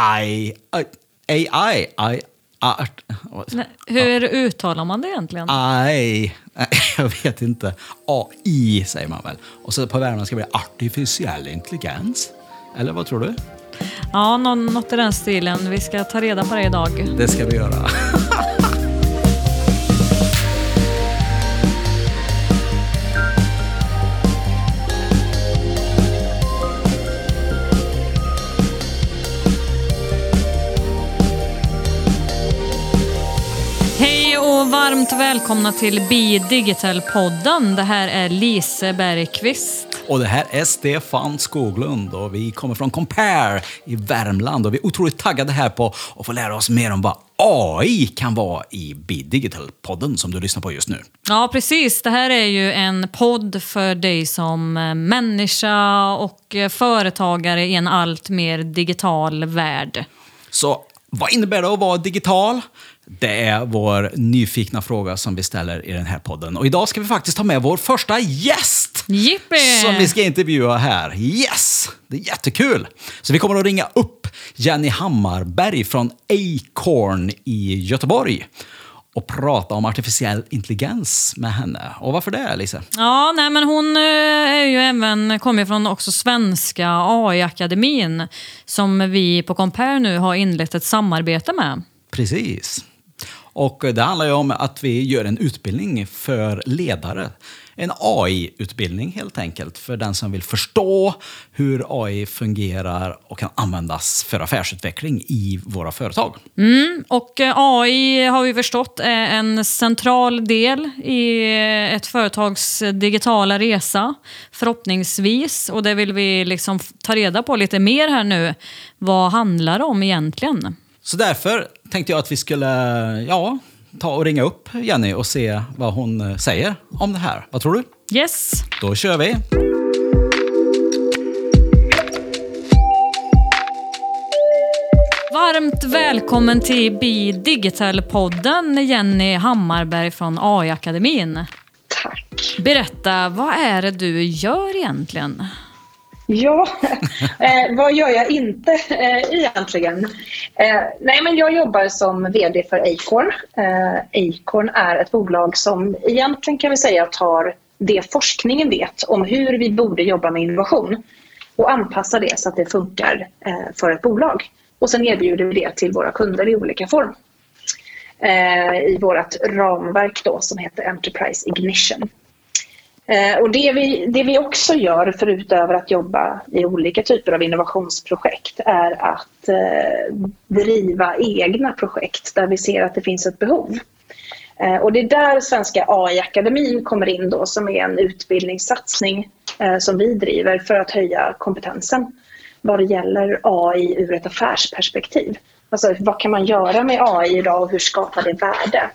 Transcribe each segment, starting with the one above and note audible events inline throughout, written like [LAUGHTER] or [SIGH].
AI, AI, AI, art, Nej, Hur uttalar man det egentligen? AI, [LAUGHS] jag vet inte. AI säger man väl. Och så på värmländska blir det artificiell intelligens. Eller vad tror du? Ja, nå- något i den stilen. Vi ska ta reda på det idag. Det ska vi göra. [LAUGHS] varmt välkomna till Be Digital-podden. Det här är Lise Bergqvist. Och det här är Stefan Skoglund och vi kommer från Compare i Värmland och vi är otroligt taggade här på att få lära oss mer om vad AI kan vara i Be Digital-podden som du lyssnar på just nu. Ja, precis. Det här är ju en podd för dig som eh, människa och eh, företagare i en allt mer digital värld. Så vad innebär det att vara digital? Det är vår nyfikna fråga som vi ställer i den här podden. Och idag ska vi faktiskt ta med vår första gäst! Jippi! Som vi ska intervjua här. Yes! Det är jättekul! Så vi kommer att ringa upp Jenny Hammarberg från Acorn i Göteborg och prata om artificiell intelligens med henne. Och varför det, Lise? Ja, nej, men hon eh, är ju även, kommer från också Svenska AI-akademin som vi på Compare nu har inlett ett samarbete med. Precis. Och eh, det handlar ju om att vi gör en utbildning för ledare. En AI-utbildning helt enkelt för den som vill förstå hur AI fungerar och kan användas för affärsutveckling i våra företag. Mm, och eh, AI har vi förstått är en central del i eh, ett företags digitala resa, förhoppningsvis. Och det vill vi liksom ta reda på lite mer här nu. Vad handlar det om egentligen? Så därför tänkte jag att vi skulle ja, ta och ringa upp Jenny och se vad hon eh, säger om det här. Vad tror du? Yes! Då kör vi! Varmt välkommen till Be Digital-podden, Jenny Hammarberg från AI-akademin. Tack. Berätta, vad är det du gör egentligen? Ja, [LAUGHS] eh, vad gör jag inte eh, egentligen? Eh, nej, men jag jobbar som VD för Acorn. Eh, Acorn är ett bolag som egentligen kan vi säga tar det forskningen vet om hur vi borde jobba med innovation och anpassa det så att det funkar eh, för ett bolag. Och sen erbjuder vi det till våra kunder i olika form. Eh, I vårt ramverk då som heter Enterprise Ignition. Eh, och det vi, det vi också gör, förutöver att jobba i olika typer av innovationsprojekt, är att eh, driva egna projekt där vi ser att det finns ett behov. Eh, och det är där Svenska AI-akademin kommer in då, som är en utbildningssatsning eh, som vi driver för att höja kompetensen vad det gäller AI ur ett affärsperspektiv. Alltså vad kan man göra med AI idag och hur skapar det värde?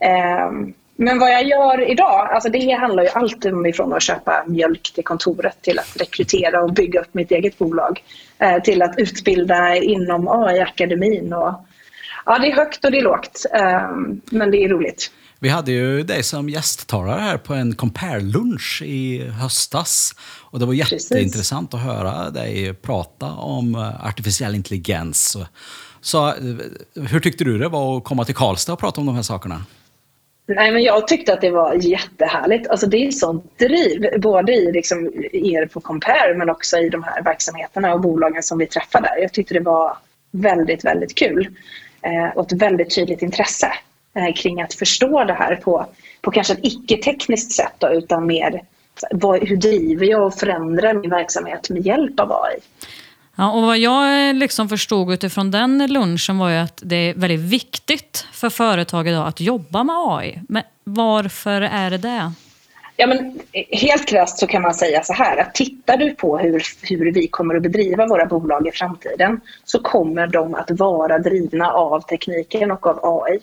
Ehm, men vad jag gör idag, alltså det handlar ju alltid om ifrån att köpa mjölk till kontoret till att rekrytera och bygga upp mitt eget bolag. eh, Till att utbilda inom AI-akademin. Ja, det är högt och det är lågt, ehm, men det är roligt. Vi hade ju dig som gästtalare här på en Compare-lunch i höstas. Och det var Precis. jätteintressant att höra dig prata om eh, artificiell intelligens. Så eh, hur tyckte du det var att komma till Karlstad och prata om de här sakerna? Nej, men jag tyckte att det var jättehärligt. Alltså, det är sånt driv, både i liksom, er på Compare men också i de här verksamheterna och bolagen som vi träffar där. Jag tyckte det var väldigt, väldigt kul eh, och ett väldigt tydligt intresse eh, kring att förstå det här på, på kanske ett icke-tekniskt sätt då, utan mer vad, hur driver jag och förändrar min verksamhet med hjälp av AI? Ja, och vad jag eh, liksom förstod utifrån den lunchen var ju att det är väldigt viktigt för företag idag att jobba med AI. Men varför är det det? Ja, men eh, helt krasst så kan man säga så här att tittar du på hur, hur vi kommer att bedriva våra bolag i framtiden så kommer de att vara drivna av tekniken och av AI.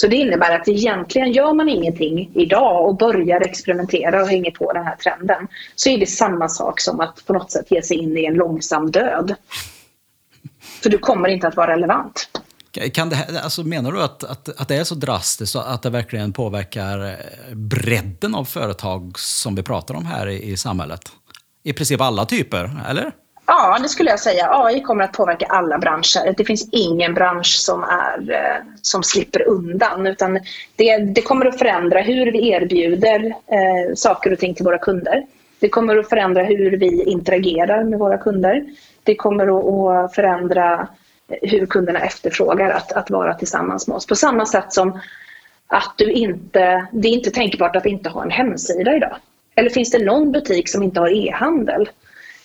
Så det innebär att egentligen gör man ingenting idag och börjar experimentera och hänger på den här trenden så är det samma sak som att på något sätt ge sig in i en långsam död. För du kommer inte att vara relevant. Kan det, här- alltså menar du att, att, att det är så drastiskt att det verkligen påverkar bredden av företag som vi pratar om här i, i samhället? I princip alla typer, eller? Ja, det skulle jag säga. AI kommer att påverka alla branscher. Det finns ingen bransch som, är, eh, som slipper undan. Utan det, det kommer att förändra hur vi erbjuder eh, saker och ting till våra kunder. Det kommer att förändra hur vi interagerar med våra kunder. Det kommer att förändra hur kunderna efterfrågar att, att vara tillsammans med oss. På samma sätt som att du inte, det är inte tänkbart att inte ha en hemsida idag. Eller finns det någon butik som inte har e-handel?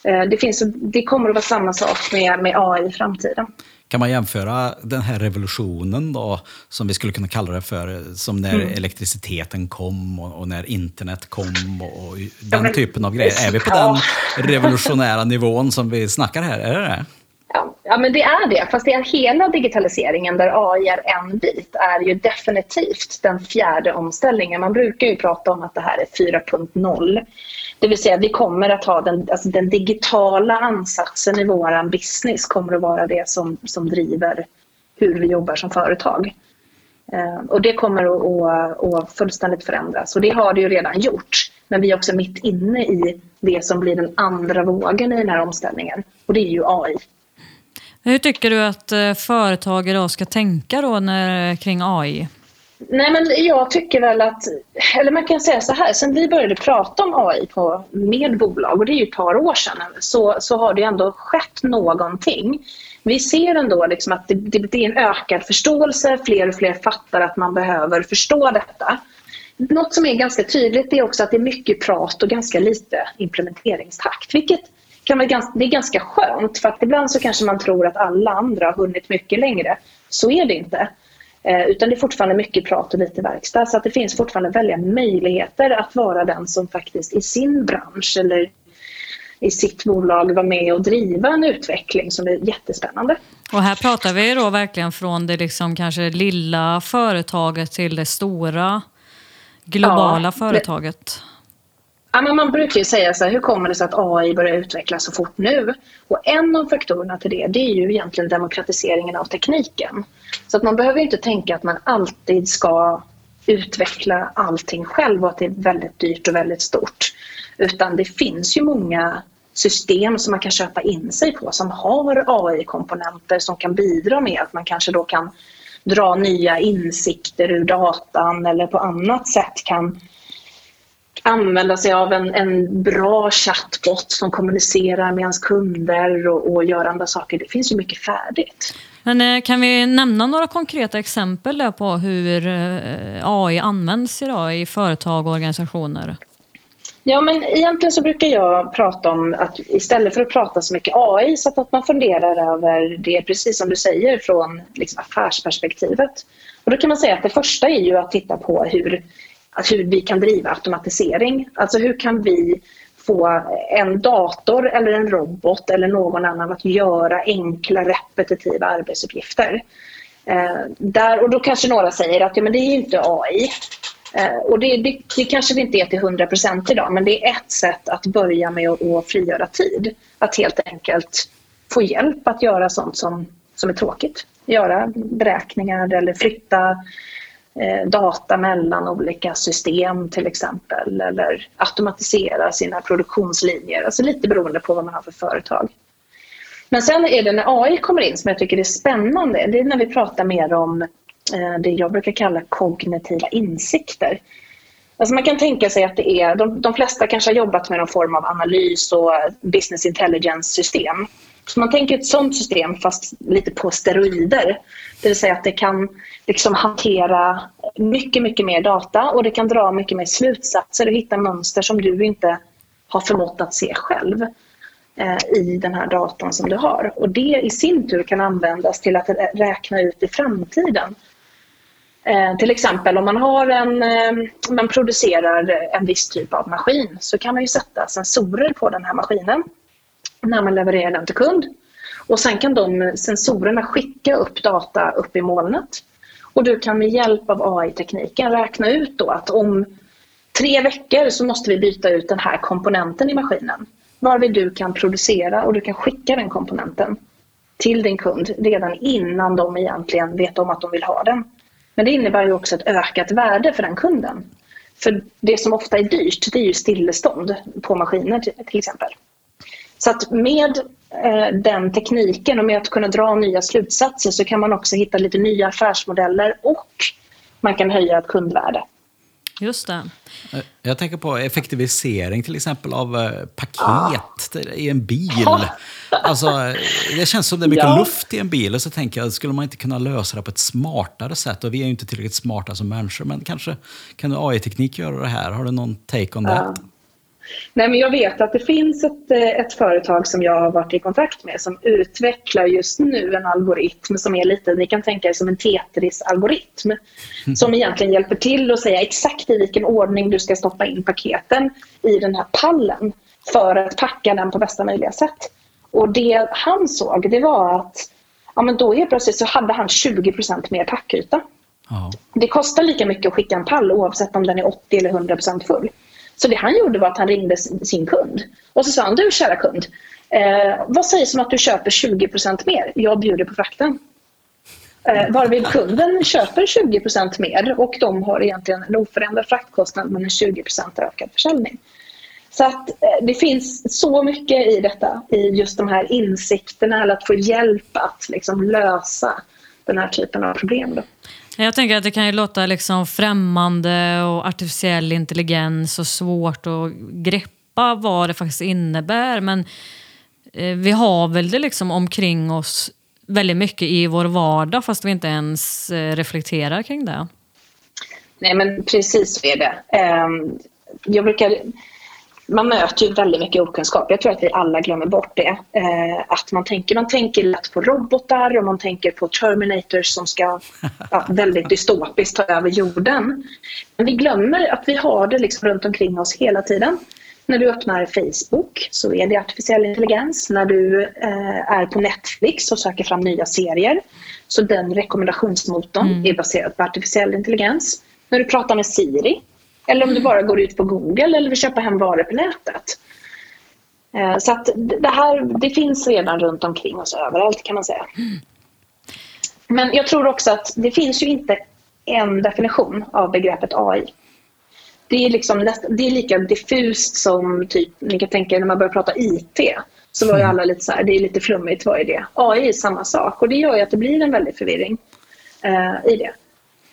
Eh, det, finns, det kommer att vara samma sak med, med AI i framtiden. Kan man jämföra den här revolutionen då, som vi skulle kunna kalla det för, som när mm. elektriciteten kom och, och, när internet kom och, och den ja, men, typen av grejer. Är vi på ja. den revolutionära nivån som vi snackar här? Är det det? Ja, men det är det. Fast det är hela digitaliseringen där AI är en bit är ju definitivt den fjärde omställningen. Man brukar ju prata om att det här är 4.0. Det vill säga vi kommer att ha den, alltså den digitala ansatsen i vår business kommer att vara det som, som driver hur vi jobbar som företag. Eh, och det kommer att, att, att fullständigt förändras och det har det ju redan gjort. Men vi är också mitt inne i det som blir den andra vågen i den här omställningen och det är ju AI. Hur tycker du att eh, företag idag ska tänka då när, eh, kring AI? Nej, men jag tycker väl att, eller man kan säga så här, sen vi började prata om AI på, med bolag, och det är ju ett par år sedan, så, så har det ändå skett någonting. Vi ser ändå liksom att det, det, det är en ökad förståelse, fler och fler fattar att man behöver förstå detta. Något som är ganska tydligt är också att det är mycket prat och ganska lite implementeringstakt, vilket kan vara ganska, det är ganska skönt för att ibland så kanske man tror att alla andra har hunnit mycket längre. Så är det inte. Eh, utan det är fortfarande mycket prat och lite verkstad. Så att det finns fortfarande väldiga möjligheter att vara den som faktiskt i sin bransch eller i sitt bolag vara med och driva en utveckling som är jättespännande. Och här pratar vi då verkligen från det liksom kanske lilla företaget till det stora globala ja, företaget. Ja, men man brukar ju säga så här, hur kommer det sig att AI börjar utvecklas så fort nu? Och en av faktorerna till det, det är ju egentligen demokratiseringen av tekniken. Så att man behöver inte tänka att man alltid ska utveckla allting själv och att det är väldigt dyrt och väldigt stort. Utan det finns ju många system som man kan köpa in sig på som har AI-komponenter som kan bidra med att man kanske då kan dra nya insikter ur datan eller på annat sätt kan använda sig av en, en bra chatbot som kommunicerar med ens kunder och, och gör andra saker. Det finns ju mycket färdigt. Men eh, kan vi nämna några konkreta exempel på hur eh, AI används idag i företag och organisationer? Ja, men egentligen så brukar jag prata om att istället för att prata så mycket AI så att man funderar över det precis som du säger från liksom affärsperspektivet. Och då kan man säga att det första är ju att titta på hur alltså hur vi kan driva automatisering. Alltså hur kan vi få en dator eller en robot eller någon annan att göra enkla repetitiva arbetsuppgifter. Eh, där, och då kanske några säger att ja, men det är inte AI. Eh, och det, det, det, kanske det inte är till 100 idag men det är ett sätt att börja med att, att frigöra tid. Att helt enkelt få hjälp att göra sånt som, som är tråkigt. Göra beräkningar eller flytta Eh, data mellan olika system till exempel eller automatisera sina produktionslinjer, alltså lite beroende på vad man har för företag. Men sen är det när AI kommer in som jag tycker är spännande, det är när vi pratar mer om eh, det jag brukar kalla kognitiva insikter. Alltså man kan tänka sig att det är, de, de flesta kanske har jobbat med någon form av analys och business intelligence-system. Så man tänker ett sånt system fast lite på steroider. Det vill säga att det kan liksom hantera mycket, mycket mer data och det kan dra mycket mer slutsatser och hitta mönster som du inte har förmått att se själv eh, i den här datan som du har. Och det i sin tur kan användas till att räkna ut i framtiden. Eh, till exempel om man, har en, eh, man producerar en viss typ av maskin så kan man ju sätta sensorer på den här maskinen när man levererar den till kund. Och sen kan de sensorerna skicka upp data upp i molnet. Och du kan med hjälp av AI-tekniken räkna ut då att om tre veckor så måste vi byta ut den här komponenten i maskinen. Varvid du kan producera och du kan skicka den komponenten till din kund redan innan de egentligen vet om att de vill ha den. Men det innebär ju också ett ökat värde för den kunden. För det som ofta är dyrt, det är ju stillestånd på maskiner till exempel. Så att med den tekniken och med att kunna dra nya slutsatser så kan man också hitta lite nya affärsmodeller och man kan höja ett kundvärde. Just det. Eh, jag tänker på effektivisering till exempel av eh, paket ah. i en bil. Alltså, det känns som det är mycket ja. luft i en bil och så tänker jag, skulle man inte kunna lösa det på ett smartare sätt? Och vi är ju inte tillräckligt smarta som människor, men kanske kan AI-teknik göra det här? Har du någon take on that? Nej, men jag vet att det finns ett, eh, ett företag som jag har varit i kontakt med som utvecklar just nu en algoritm som är lite, ni kan tänka er som en Tetris-algoritm. Mm. Som egentligen hjälper till att säga exakt i vilken ordning du ska stoppa in paketen i den här pallen för att packa den på bästa möjliga sätt. Och det han såg det var att ja, men då helt plötsligt så hade han 20% mer packyta. Oh. Det kostar lika mycket att skicka en pall oavsett om den är 80 eller 100% full. Så det han gjorde var att han ringde sin kund. Och så sa han, du kära kund, eh, vad sägs om att du köper 20% mer? Jag bjuder på frakten. Eh, varvid kunden köper 20% mer och de har egentligen en oförändrad fraktkostnad men en 20% ökad försäljning. Så att eh, det finns så mycket i detta, i just de här insikterna eller att få hjälp att liksom lösa den här typen av problem. Då. Jag tänker att det kan ju låta liksom främmande och artificiell intelligens och svårt att greppa vad det faktiskt innebär. Men eh, vi har väl det liksom omkring oss väldigt mycket i vår vardag fast vi inte ens eh, reflekterar kring det. Nej men precis så är det. Ehm, jag brukar man möter ju väldigt mycket okunskap. Jag tror att vi alla glömmer bort det. Eh, att man tänker, man tänker lätt på robotar och man tänker på Terminators som ska ja, [LAUGHS] väldigt dystopiskt ta över jorden. Men vi glömmer att vi har det liksom runt omkring oss hela tiden. När du öppnar Facebook så är det artificiell intelligens. När du eh, är på Netflix och söker fram nya serier så den rekommendationsmotorn mm. är baserad på artificiell intelligens. När du pratar med Siri eller om du bara går ut på Google eller vill köpa hem varor på nätet. Eh, så att det här det finns redan runt omkring oss överallt kan man säga. Men jag tror också att det finns ju inte en definition av begreppet AI. Det är, liksom, det är lika diffust som typ, ni kan tänka er när man börjar prata IT. Så var ju alla lite så här, det är lite flummigt, vad är det? AI är samma sak och det gör ju att det blir en väldig förvirring eh, i det.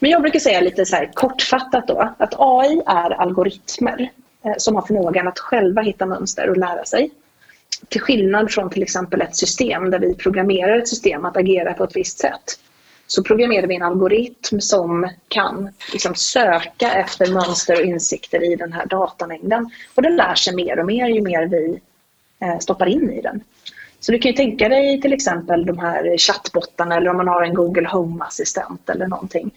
Men jag brukar säga lite så här kortfattat då att AI är algoritmer eh, som har förmågan att själva hitta mönster och lära sig. Till skillnad från till exempel ett system där vi programmerar ett system att agera på ett visst sätt så programmerar vi en algoritm som kan liksom söka efter mönster och insikter i den här datamängden. Och den lär sig mer och mer ju mer vi eh, stoppar in i den. Så du kan ju tänka dig till exempel de här chattbottarna eller om man har en Google Home-assistent eller någonting.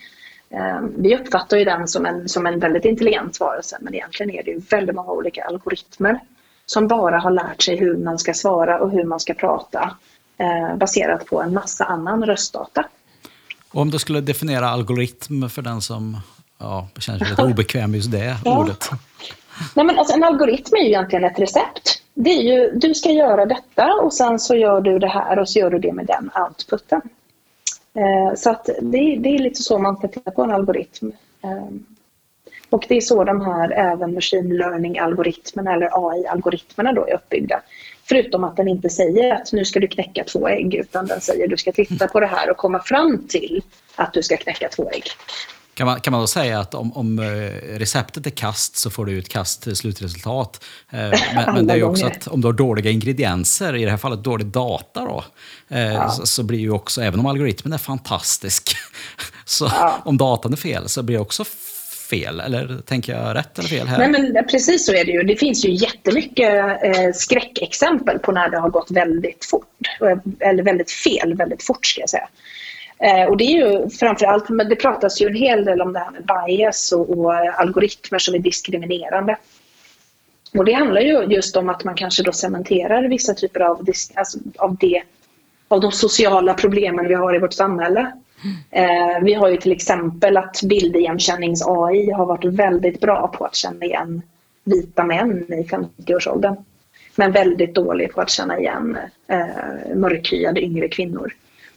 Ehm, vi uppfattar ju den som en, som en väldigt intelligent varelse men egentligen är det ju väldigt många olika algoritmer som bara har lärt sig hur man ska svara och hur man ska prata eh, baserat på en massa annan röstdata. Och om du skulle definiera algoritm för den som ja, känner sig lite [LAUGHS] obekväm just det ja. ordet? Nej, men alltså, en algoritm är ju egentligen ett recept. Det är ju, du ska göra detta och sen så gör du det här och så gör du det med den outputen. Eh, så att det, det, är lite så man ska titta på en algoritm. Eh, och det är så de här även machine learning-algoritmerna eller AI-algoritmerna då är uppbyggda. Förutom att den inte säger att nu ska du knäcka två ägg utan den säger att du ska titta på det här och komma fram till att du ska knäcka två ägg. Kan man, kan man då säga att om, om eh, receptet är kast så får du ett kast slutresultat? Eh, men, [LAUGHS] men, det är ju också att om du har dåliga ingredienser, i det här fallet dålig data, då, eh, ja. så, så, blir ju också, även om algoritmen är fantastisk, [LAUGHS] så ja. om datan är fel så blir det också fel. Eller tänker jag rätt eller fel här? Nej, men precis så är det ju. Det finns ju jättemycket eh, skräckexempel på när det har gått väldigt fort. Eller väldigt fel väldigt fort, ska jag säga. Eh, och det är ju framförallt, men det pratas ju en hel del om det här med bias och, och eh, algoritmer som är diskriminerande. Och det handlar ju just om att man kanske då cementerar vissa typer av, alltså, av, det, av de sociala problemen vi har i vårt samhälle. Eh, vi har ju till exempel att bildigenkännings-AI har varit väldigt bra på att känna igen vita män i 50-årsåldern. Men väldigt dålig på att känna igen eh, mörkhyade yngre kvinnor.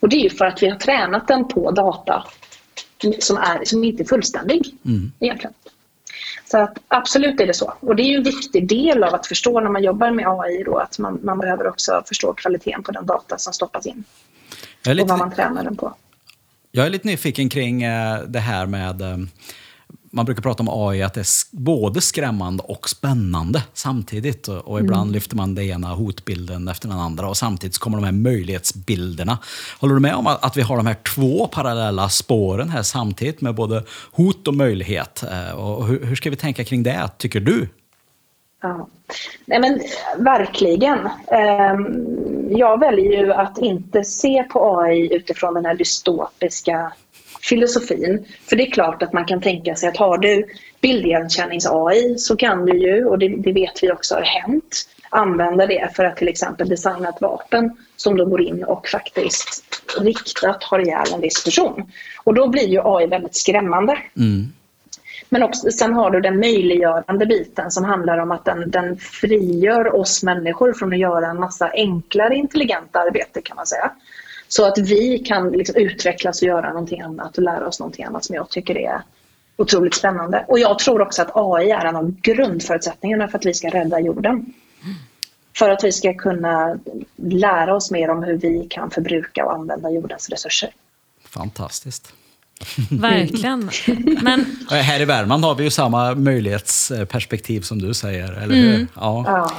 Och det är ju för att vi har tränat den på data som, är, som inte är fullständig mm. egentligen. Så att, absolut är det så. Och det är en viktig del av att förstå när man jobbar med AI då, att man, man behöver också förstå kvaliteten på den data som stoppas in. Lite, och vad man tränar den på. Jag är lite nyfiken kring eh, det här med eh, man brukar prata om AI att det är både skrämmande och spännande samtidigt. Och ibland mm. lyfter man det ena hotbilden efter den andra och samtidigt kommer de här möjlighetsbilderna. Håller du med om att vi har de här två parallella spåren här samtidigt med både hot och möjlighet? Eh, och hur ska vi tänka kring det, tycker du? Ja. Nej, men, verkligen. Ehm, jag väljer ju att inte se på AI utifrån den här dystopiska filosofin. För det är klart att man kan tänka sig att har du bildigenkännings-AI så kan du ju, och det, det, vet vi också har hänt, använda det för att till exempel designa ett vapen som då går in och faktiskt riktat har ihjäl en viss person. Och då blir ju AI väldigt skrämmande. Mm. Men också, sen har du den möjliggörande biten som handlar om att den, den frigör oss människor från att göra en massa enklare intelligenta arbete kan man säga. Så att vi kan liksom utvecklas och göra någonting annat och lära oss någonting annat som jag tycker är otroligt spännande. Och jag tror också att AI är en av grundförutsättningarna för att vi ska rädda jorden. För att vi ska kunna lära oss mer om hur vi kan förbruka och använda jordens resurser. Fantastiskt. Verkligen. Men... Här i Värmland har vi ju samma möjlighetsperspektiv som du säger, eller hur? Mm. Ja. ja.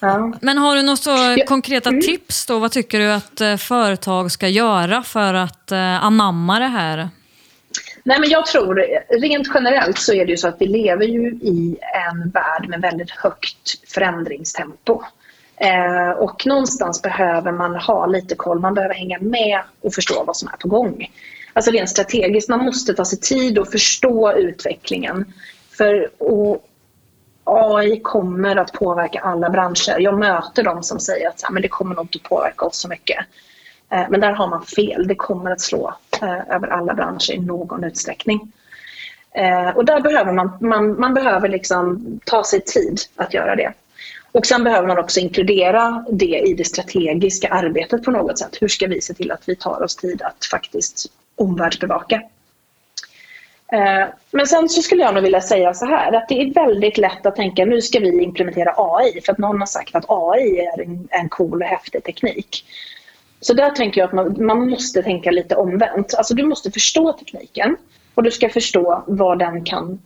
Ja. Men har du några konkreta mm. tips då? Vad tycker du att eh, företag ska göra för att eh, anamma det här? Nej, men jag tror rent generellt så är det ju så att vi lever ju i en värld med väldigt högt förändringstempo. Eh, och någonstans behöver man ha lite koll, man behöver hänga med och förstå vad som är på gång alltså rent strategiskt, man måste ta sig tid och förstå utvecklingen. För AI kommer att påverka alla branscher. Jag möter de som säger att men det kommer nog inte påverka oss så mycket. Eh, men där har man fel. Det kommer att slå eh, över alla branscher i någon utsträckning. Eh, och där behöver man, man, man behöver liksom ta sig tid att göra det. Och sen behöver man också inkludera det i det strategiska arbetet på något sätt. Hur ska vi se till att vi tar oss tid att faktiskt omvärldsbevaka. Eh, men sen så skulle jag nog vilja säga så här att det är väldigt lätt att tänka nu ska vi implementera AI för att någon har sagt att AI är en, en cool och häftig teknik. Så där tänker jag att man, man måste tänka lite omvänt. Alltså du måste förstå tekniken och du ska förstå vad den, kan,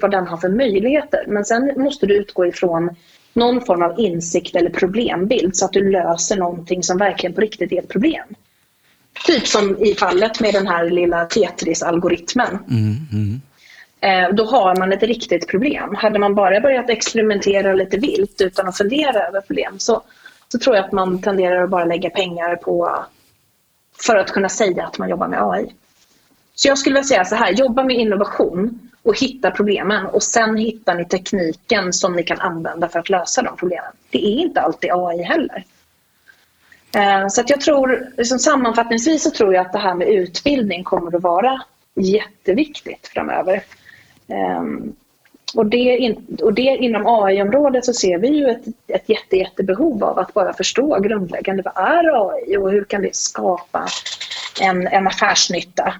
vad den har för möjligheter. Men sen måste du utgå ifrån någon form av insikt eller problembild så att du löser någonting som verkligen på riktigt är ett problem. Typ som i fallet med den här lilla Tetris-algoritmen. Mm, mm. Eh, då har man ett riktigt problem. Hade man bara börjat experimentera lite vilt utan att fundera över problem så, så tror jag att man tenderar att bara lägga pengar på för att kunna säga att man jobbar med AI. Så jag skulle vilja säga så här, jobba med innovation och hitta problemen och sen hittar ni tekniken som ni kan använda för att lösa de problemen. Det är inte alltid AI heller. Eh, så att jag tror, liksom sammanfattningsvis så tror jag att det här med utbildning kommer att vara jätteviktigt framöver. Ehm, och det, och det inom AI-området så ser vi ju ett, ett jätte, jättebehov av att bara förstå grundläggande vad är AI och hur kan det skapa en, en affärsnytta.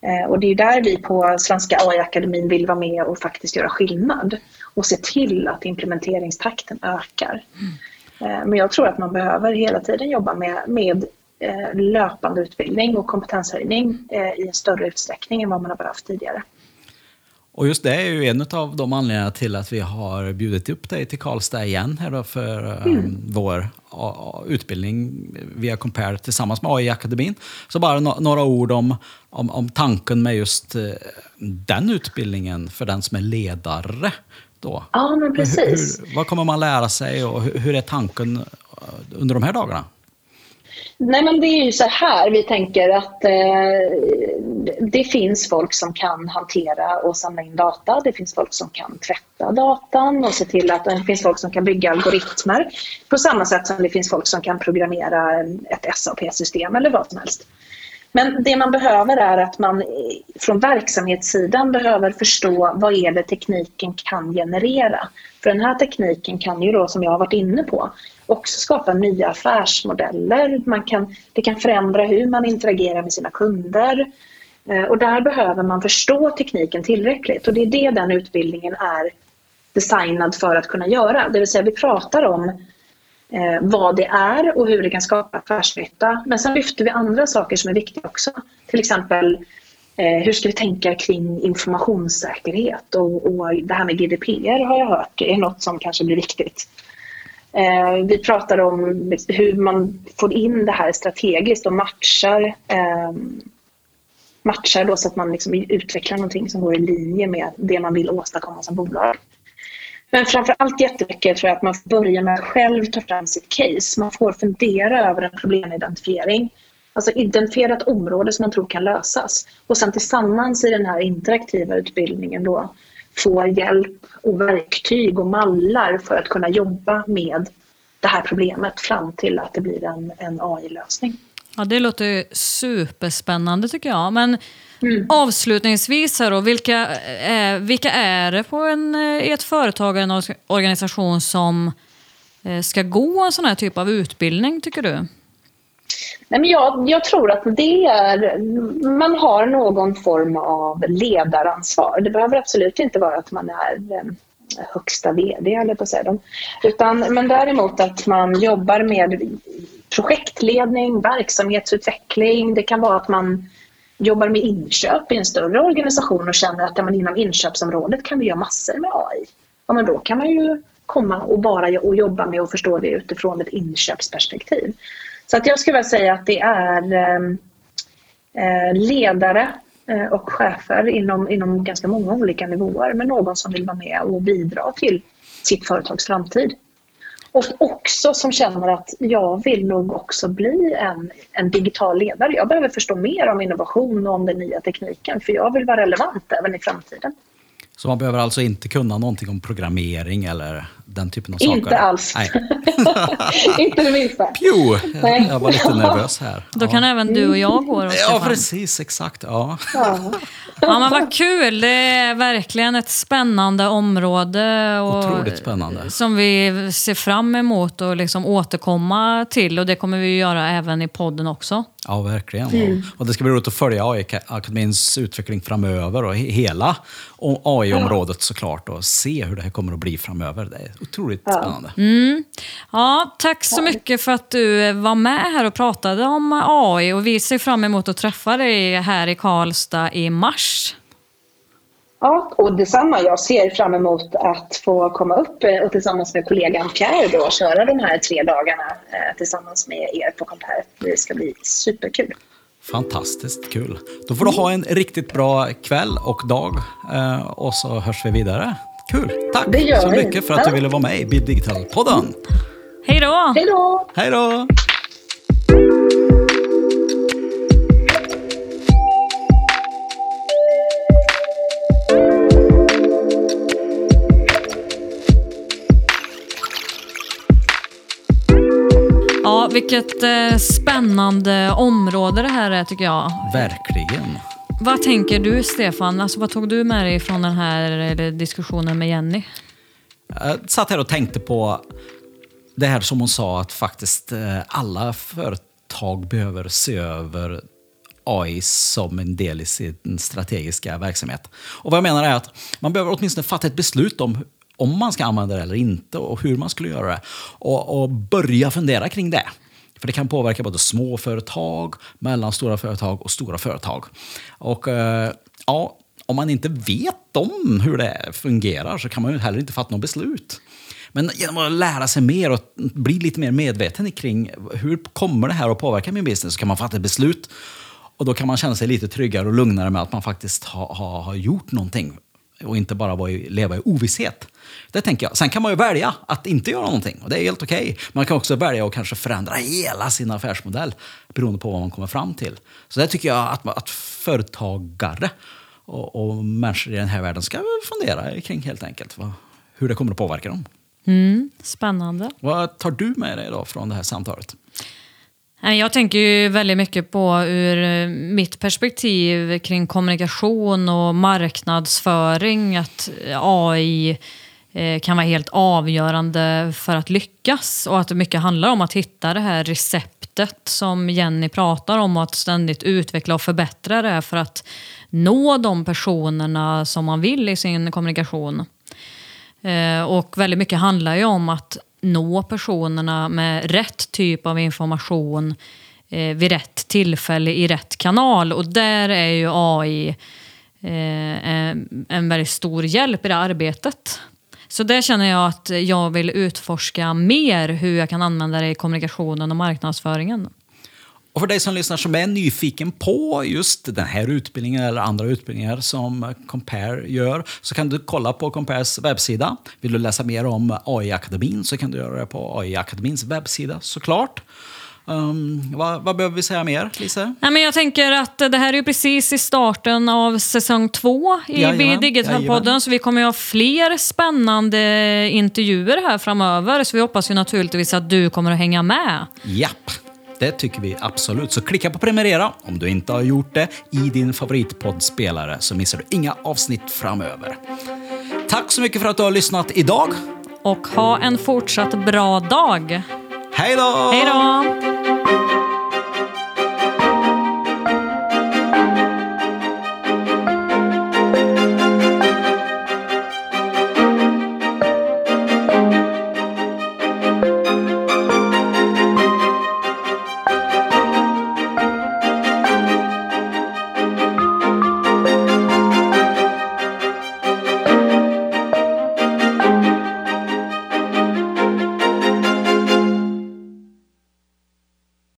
Eh, och det är där vi på Svenska AI-akademin vill vara med och faktiskt göra skillnad och se till att implementeringstakten ökar. Mm. Eh, men jag tror att man behöver hela tiden jobba med, med eh, löpande utbildning och kompetenshöjning eh, i en större utsträckning än vad man har behövt tidigare. Och just det är ju en av de anledningarna till att vi har bjudit upp dig till Karlstad igen här för mm. vår utbildning via Compare tillsammans med AI-akademin. Så bara no några ord om, om, om, tanken med just den utbildningen för den som är ledare då? Ja, men precis. Hur, vad kommer man lära sig och hur, hur är tanken eh, under de här dagarna? Nej, men det är ju så här vi tänker att eh, det finns folk som kan hantera och samla in data. Det finns folk som kan tvätta datan och se till att det finns folk som kan bygga algoritmer på samma sätt som det finns folk som kan programmera ett SAP-system eller vad som helst. Men det man behöver är att man från verksamhetssidan behöver förstå vad är det tekniken kan generera. För den här tekniken kan ju då, som jag har varit inne på, också skapa nya affärsmodeller. Man kan, det kan förändra hur man interagerar med sina kunder. Eh, och där behöver man förstå tekniken tillräckligt och det är det den utbildningen är designad för att kunna göra. Det vill säga vi pratar om eh, vad det är och hur det kan skapa affärsnytta. Men sen lyfter vi andra saker som är viktiga också. Till exempel eh, hur ska vi tänka kring informationssäkerhet och, och det här med GDPR har jag hört är något som kanske blir viktigt. Eh, vi pratar om hur man får in det här strategiskt och matchar eh, matchar då så att man liksom utvecklar någonting som går i linje med det man vill åstadkomma som bolag. Men framför allt jättemycket tror jag att man får börja med att själv ta fram sitt case. Man får fundera över en problemidentifiering. Alltså identifiera ett område som man tror kan lösas. Och sen tillsammans i den här interaktiva utbildningen då få hjälp och verktyg och mallar för att kunna jobba med det här problemet fram till att det blir en, en AI-lösning. Ja, det låter superspännande tycker jag. Men mm. avslutningsvis, här då, vilka, eh, vilka är det på en, i ett företag eller en organisation som eh, ska gå en sån här typ av utbildning, tycker du? Nej, men jag, jag tror att det är, man har någon form av ledaransvar. Det behöver absolut inte vara att man är eh, högsta VD, eller på säga. Utan, men däremot att man jobbar med projektledning, verksamhetsutveckling. Det kan vara att man jobbar med inköp i en större organisation och känner att ja, men inom inköpsområdet kan vi göra massor med AI. Ja, men då kan man ju komma och bara och jobba med och förstå det utifrån ett inköpsperspektiv. Så att jag skulle vilja säga att det är ehm, eh, ledare eh, och chefer inom, inom ganska många olika nivåer med någon som vill vara med och bidra till sitt företags framtid. Och också som känner att jag vill nog också bli en, en digital ledare. Jag behöver förstå mer om innovation och om den nya tekniken för jag vill vara relevant även i framtiden. Så man behöver alltså inte kunna någonting om programmering eller den typen av saker? Inte alls. [LAUGHS] inte det minsta. Pju! Jag var lite nervös här. Då kan även du och jag gå Ja, precis. Exakt. Ja. ja. ja, men vad kul. Det är verkligen ett spännande område. Och Otroligt spännande. Som vi ser fram emot att liksom återkomma till. Och det kommer vi göra även i podden också. Ja, verkligen. Mm. Och det ska bli roligt att följa AI-akademins utveckling framöver och hela AI-området såklart och se hur det här kommer att bli framöver. Det är otroligt ja. spännande. Mm. Ja, tack så mycket för att du var med här och pratade om AI och vi ser fram emot att träffa dig här i Karlstad i mars. Ja, och detsamma. Jag ser fram emot att få komma upp och tillsammans med kollegan Pierre då, köra de här tre dagarna eh, tillsammans med er på Compare. Det ska bli superkul. Fantastiskt kul. Då får du ha en riktigt bra kväll och dag eh, och så hörs vi vidare. Kul! Tack så mycket för att du ville vara med i Bid Digital-podden. Hej då! Hej då! Hej då! Vilket eh, spännande område det här är tycker jag. Verkligen. Vad tänker du Stefan? Alltså, vad tog du med dig från den här diskussionen med Jenny? Jag satt här och tänkte på det här som hon sa att faktiskt eh, alla företag behöver se över AI som en del i sin strategiska verksamhet. Och vad jag menar är att man behöver åtminstone fatta ett beslut om om man ska använda det eller inte och hur man skulle göra det. Och, och börja fundera kring det. För det kan påverka både små företag, mellanstora företag och stora företag. Och eh, ja, om man inte vet om hur det fungerar så kan man ju heller inte fatta något beslut. Men genom att lära sig mer och bli lite mer medveten kring hur kommer det här att påverka min business så kan man fatta ett beslut. Och då kan man känna sig lite tryggare och lugnare med att man faktiskt har, ha, har gjort någonting och inte bara vara i, leva i ovisshet. Det tänker jag. Sen kan man ju välja att inte göra någonting och det är helt okej. Okay. Man kan också välja att kanske förändra hela sin affärsmodell beroende på vad man kommer fram till. Så det tycker jag att, att företagare och, och människor i den här världen ska fundera kring helt enkelt. Vad, hur det kommer att påverka dem. Mm, spännande. Vad tar du med dig då från det här samtalet? Jag tänker ju väldigt mycket på ur eh, mitt perspektiv kring kommunikation och marknadsföring att eh, AI eh, kan vara helt avgörande för att lyckas. Och att det mycket handlar om att hitta det här receptet som Jenny pratar om och att ständigt utveckla och förbättra det för att nå de personerna som man vill i sin kommunikation. Och väldigt mycket handlar ju om att nå personerna med rätt typ av information eh, vid rätt tillfälle i rätt kanal. Och där är ju AI eh, en väldigt stor hjälp i det arbetet. Så där känner jag att jag vill utforska mer hur jag kan använda det i kommunikationen och marknadsföringen. Och för dig som lyssnar som är nyfiken på just den här utbildningen eller andra utbildningar som Compare gör så kan du kolla på Compares webbsida. Vill du läsa mer om AI-akademin så kan du göra det på AI-akademins webbsida såklart. Um, vad, vad, behöver vi säga mer, Lisa? Nej, men jag tänker att det här är precis i starten av säsong två i jajamän, Digitalpodden. Så vi kommer att ha fler spännande intervjuer här framöver. Så vi hoppas ju naturligtvis att du kommer att hänga med. Japp. Det tycker vi absolut. Så klicka på prenumerera om du inte har gjort det i din favoritpoddspelare så missar du inga avsnitt framöver. Tack så mycket för att du har lyssnat idag. Och ha en fortsatt bra dag. Hej då! Hej då!